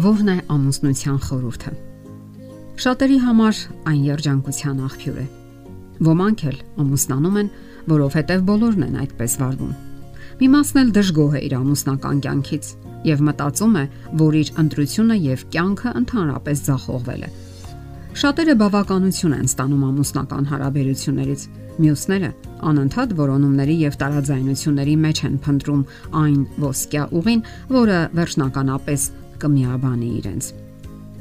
Որն է ամուսնության խորհուրդը։ Շատերի համար այն երջանկության աղբյուր է։ Ոմանք էլ ամուսնանում են, որովհետև բոլորն են այդպես վարվում։ Մի մասն էլ դժգոհ է իր ամուսնական կյանքից եւ մտածում է, որ իր ընտրությունը եւ կյանքը ընդհանրապես ձախողվել է։ Շատերը բավականություն են ստանում ամուսնական հարաբերություններից, մյուսները անընդհատ որոնումների եւ տարաձայնությունների մեջ են փնտրում այն ոսկյա ուղին, որը վերջնականապես կմիաբանի իրենց։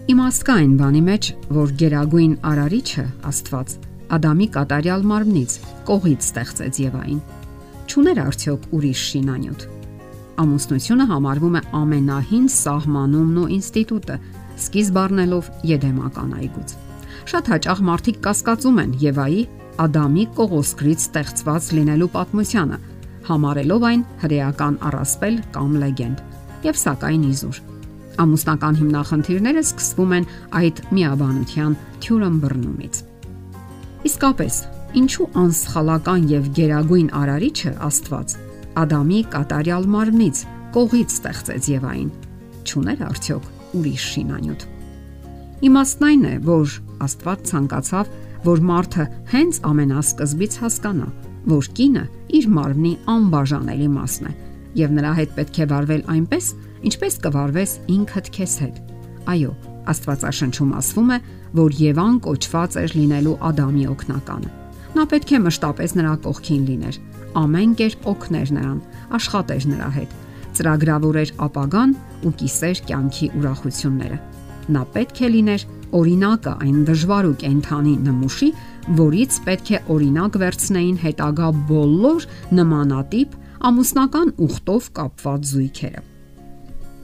Իմաստ կա այն բանի մեջ, որ Գերագույն Արարիչը Աստված Ադամի կատարյալ մարմնից կողից ստեղծեց Եվային։ Չուներ արդյոք ուրիշ շինանյութ։ Ամուսնությունը համարվում է ամենահին սահմանումն ու ինստիտուտը, սկիզբ առնելով Եդեմական այգուց։ Շատ հաճախ մարդիկ կասկածում են Եվայի Ադամի կողոսկրից ստեղծված լինելու պատմությանը, համարելով այն հրեական առասպել կամ լեգենդ, եւ սակայն իզուր։ Ամուսնական հիմնախնդիրները սկսվում են այդ միաբանության թյուրըմբռնումից։ Իսկապես, ինչու անսխալական եւ գերագույն արարիչը Աստված Ադամի կատարյալ մարմնից կողից ստեղծեց Եվային։ Չուներ արդյոք ուրիշ շինանյութ։ Իմաստն այն է, որ Աստված ցանկացավ, որ մարդը հենց ամենասկզբից հասկանա, որ կինը իր մարմնի անբաժանելի մասն է եւ նրա հետ պետք է վարվել այնպես, ինչպես կվարվես ինքդ քեզ հետ։ Այո, Աստվածաշնչում ասվում է, որ Եվան կոչված էր լինելու Ադամի օգնականը։ Նա պետք է մշտապես նրա կողքին լիներ, ամեն կերպ օգներ նրան, աշխատեր նրա հետ, ծրագրավորեր ապագան ու կիսեր կյանքի ուրախությունները։ Նա պետք է լիներ օրինակը այն դժվար ու կենթանի նմուշի, որից պետք է օրինակ վերցնեին հետագա բոլոր նմանատիպ ամուսնական ուխտով կապված զույգերը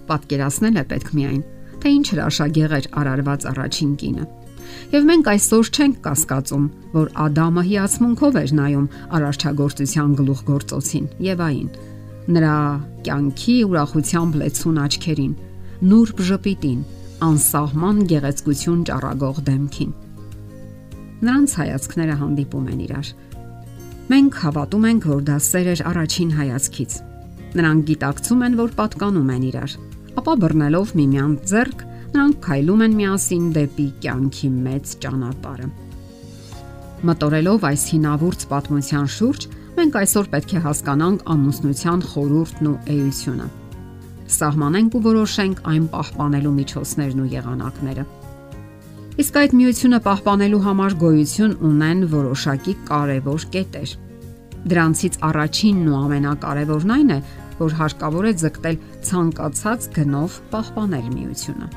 պատկերացնել է պետք միայն, թե ինչ հրաշագեղ էր արարված առաջին կինը։ Եվ մենք այսօր չենք կասկածում, որ Ադամը հիացմունքով էր նայում արարչագործության գլուխգործոցին Եվային, նրա կյանքի ուրախությամբ լեցուն աչքերին, նուրբ ժպիտին, անսահման գեղեցկություն ճառագող դեմքին։ Նրանց հայացքները հանդիպում են իրար։ Մենք հավատում ենք, որ դա սեր էր առաջին հայացքից։ Նրանք գիտակցում են, որ պատկանում են իրար ապա բռնելով միմյանց ձեռք նրանք քայլում են միասին դեպի կյանքի մեծ ճանապարհը։ Մտորելով այս հինավուրց պատմության շուրջ, մենք այսօր պետք է հասկանանք ամուսնության խորհուրդն ու էությունը։ Սահմանենք ու որոշենք այն պահպանելու միջոցներն ու եղանակները։ Իսկ այդ միությունը պահպանելու համար գոյություն ունեն որոշակի կարևոր կետեր։ Դրանցից առաջինն ու ամենակարևորն այն է, որ հարկավոր է ձգտել ցանկացած գնով պահպանել միությունը։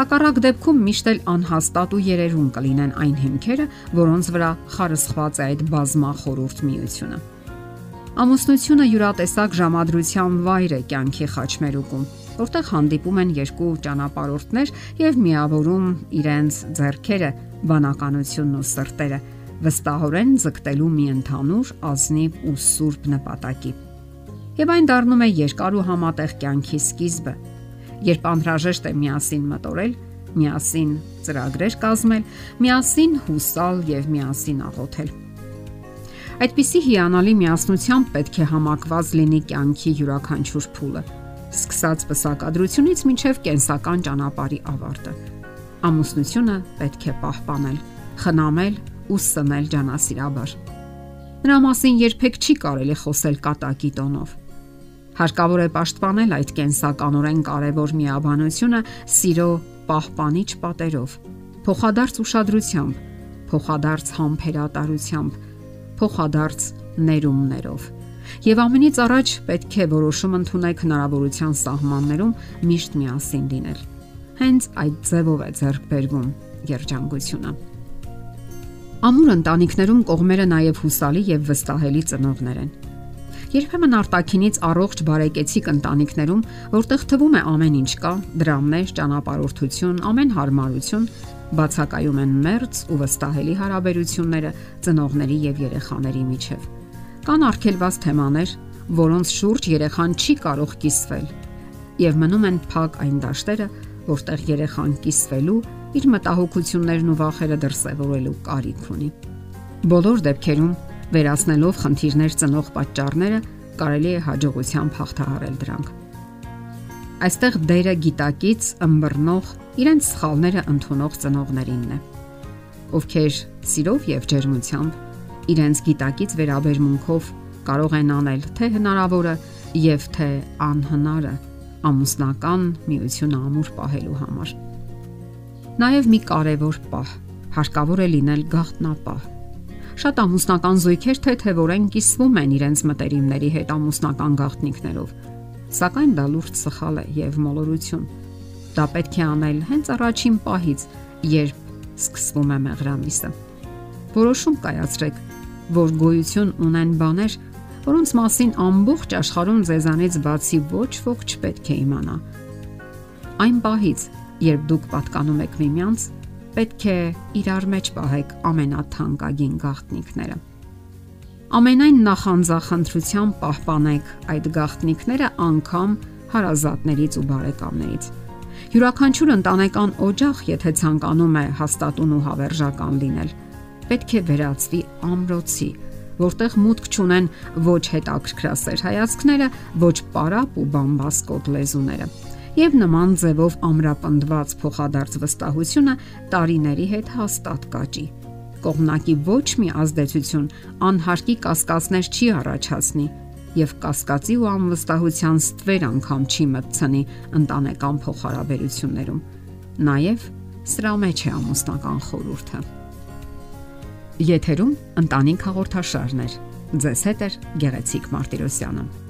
Հակառակ դեպքում միշտ էլ անհաստատ ու երերուն կլինեն այն հիմքերը, որոնց վրա խարսխված է այդ բազմա խորուրդ միությունը։ Ամուսնությունը յուրատեսակ ժամադրության վայր է կյանքի խաչմերուկում, որտեղ հանդիպում են երկու ճանապարհորդներ եւ միավորում իրենց ձեռքերը, բանականությունն ու սրտերը, վստահորեն ձգտելու մի ընդհանուր ազնիվ ու սուրբ նպատակի եւ այն դառնում է երկար ու համատեղ կյանքի սկիզբը, երբ անհրաժեշտ է միասին մտորել, միասին ծրագրեր կազմել, միասին հուսալ եւ միասին աղոթել։ Այդպիսի հիանալի միասնությամբ պետք է համակված լինի կյանքի յուրաքանչյուր փուլը, սկսած պսակադրությունից մինչև կենսական ճանապարհի ավարտը։ Ամուսնությունը պետք է պահպանել, խնամել ու սնել ջանասիրաբար։ Նրա մասին երբեք չի կարելի խոսել կատակի տոնով։ Հարկավոր է պաշտպանել այդ կենսականորեն կարևոր միաբանությունը սիրո պահպանիչ պատերով, փոխադարձ ուշադրությամբ, փոխադարձ համբերատարությամբ, փոխադարձ ներումներով։ Եվ ամենից առաջ պետք է որոշում ընդունեք հնարավորության սահմաններում միշտ միասին լինել։ Հենց այդ ձևով է ձեռք բերվում երջանկությունը։ Ամուր ընտանիքներում կողմերը նաև հուսալի եւ վստահելի ծնողներ են Երբեմն արտակինից առողջ բարեկեցիկ ընտանիքներում, որտեղ թվում է ամեն ինչ կա, դրամներ, ճանապարհորդություն, ամեն հարմարություն, բացակայում են մերձ ու վստահելի հարաբերությունները ծնողների եւ երեխաների միջև։ Կան արգելված թեմաներ, որոնց շուրջ երեխան չի կարող կիսվել, եւ մնում են փակ այն դաշտերը, որտեղ երեխան կիսվելու, իր մտահոգություններն ու վախերը դրսևորելու կարիք ունի։ Բոլոր դեպքերում վերացնելով խնդիրներ ծնող պատճառները կարելի է հաջողությամբ հաղթահարել դրանք։ Այստեղ դերը գիտակից ըմբռնող, իրենց սխալները ընդունող ծնողներինն է, ովքեր սիրով եւ ջերմությամբ իրենց գիտակից վերաբերմունքով կարող են անել թե հնարավորը եւ թե անհնարը ամուսնական միությունը ամուր պահելու համար։ Նաեւ մի կարևոր պահ հարկավոր է լինել գաղտնապահ Շատ ամուսնական զույգեր թեթևորեն կիսվում են իրենց մտերիմների հետ ամուսնական գաղտնիքներով։ Սակայն դա լուրջ սխալ է եւ մոլորություն։ Դա պետք է անել հենց առաջին պահից, երբ սկսվում է մեղրամիսը։ Որոշում կայացրեք, որ գոյություն ունեն բաներ, որոնց մասին ամբողջ աշխարհում ձեզանից բացի ոչ ոք չպետք է իմանա։ Այն պահից, երբ դուք պատկանում եք միմյանց, պետք է իրար մեջ պահեք ամենաթանկագին գաղտնիքները։ Ամենայն նախանձախնդրությամբ պահպանեք այդ գաղտնիքները անգամ հարազատներից ու բարեկամներից։ Յուրաքանչյուր ընտանեկան օջախ, եթե ցանկանում է հաստատուն ու հավերժական լինել, պետք է վերածվի ամրոցի, որտեղ մուտք չունեն ոչ հետաքրքրասեր հայացքները, ոչ պարապ ու բամբասկոտ լեզուները եւ նման ձևով ամրապնդված փոխադարձ վստահությունը տարիների հետ հաստատ կաճի։ Կողմնակի ոչ մի ազդեցություն անհարկի կասկածներ չի առաջացնի եւ կասկածի ու անվստահության ստվեր անգամ չի մտցնի ընտանեկան փոխհարաբերություններում։ Նաեւ սրա մեջ է ամուսնական խորհուրդը։ Եթերում ընտանիք հաղորդաշարներ։ Ձեզ հետ է Գեղեցիկ Մարտիրոսյանը։